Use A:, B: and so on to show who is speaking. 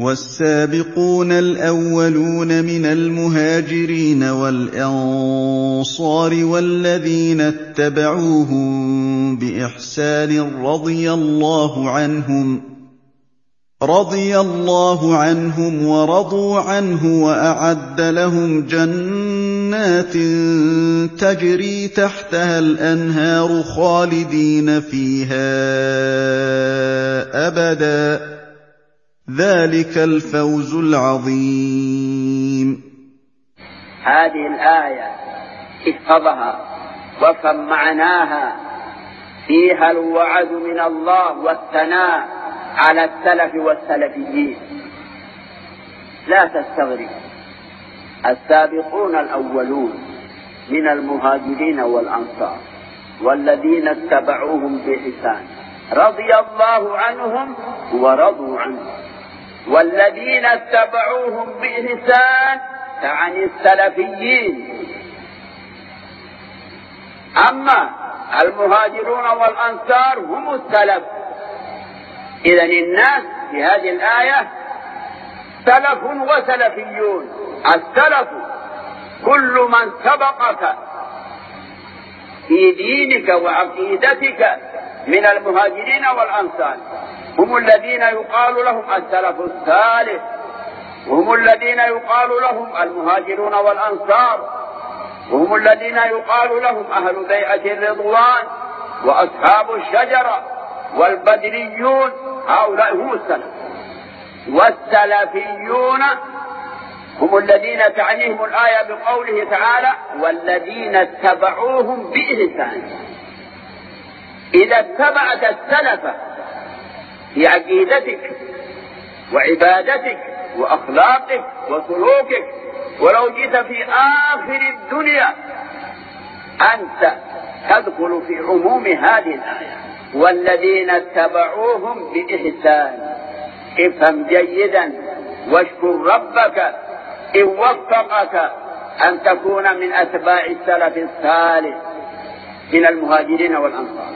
A: وَالسَّابِقُونَ الْأَوَّلُونَ مِنَ الْمُهَاجِرِينَ وَالْأَنصَارِ وَالَّذِينَ اتَّبَعُوهُم بِإِحْسَانٍ رَّضِيَ اللَّهُ عَنْهُمْ وَرَضُوا عَنْهُ وَأَعَدَّ لَهُمْ جَنَّاتٍ تَجْرِي تَحْتَهَا الْأَنْهَارُ خَالِدِينَ فِيهَا أَبَدًا ۚ. ذَٰلِكَ الْفَوْزُ الْعَظِيمُ.
B: هذه الآية احفظها وافهم معناها فيها الوعد من الله والثناء على السلف والسلفيين. لا تستغرب. السابقون الأولون من المهاجرين والأنصار والذين اتبعوهم بإحسان رضي الله عنهم ورضوا عنه. والذين اتبعوهم بإحسان تعني السلفيين. أما المهاجرون والأنصار هم السلف. إذا الناس في هذه الآية سلف وسلفيون. السلف كل من سبقك في دينك وعقيدتك من المهاجرين والأنصار. هم الذين يقال لهم السلف الثالث وهم الذين يقال لهم المهاجرون والأنصار. وهم الذين يقال لهم أهل بيعة الرضوان وأصحاب الشجرة والبدريون. هؤلاء هم السلف. والسلفيون هم الذين تعنيهم الآية بقوله تعالى والذين اتبعوهم بإحسان. إذا اتبعت السلف في عقيدتك وعبادتك وأخلاقك وسلوكك. ولو جئت في آخر الدنيا أنت تدخل في عموم هذه الآية. والذين اتبعوهم بإحسان. افهم جيدا واشكر ربك إن وفقك أن تكون من أتباع السلف الصالح من المهاجرين والأنصار.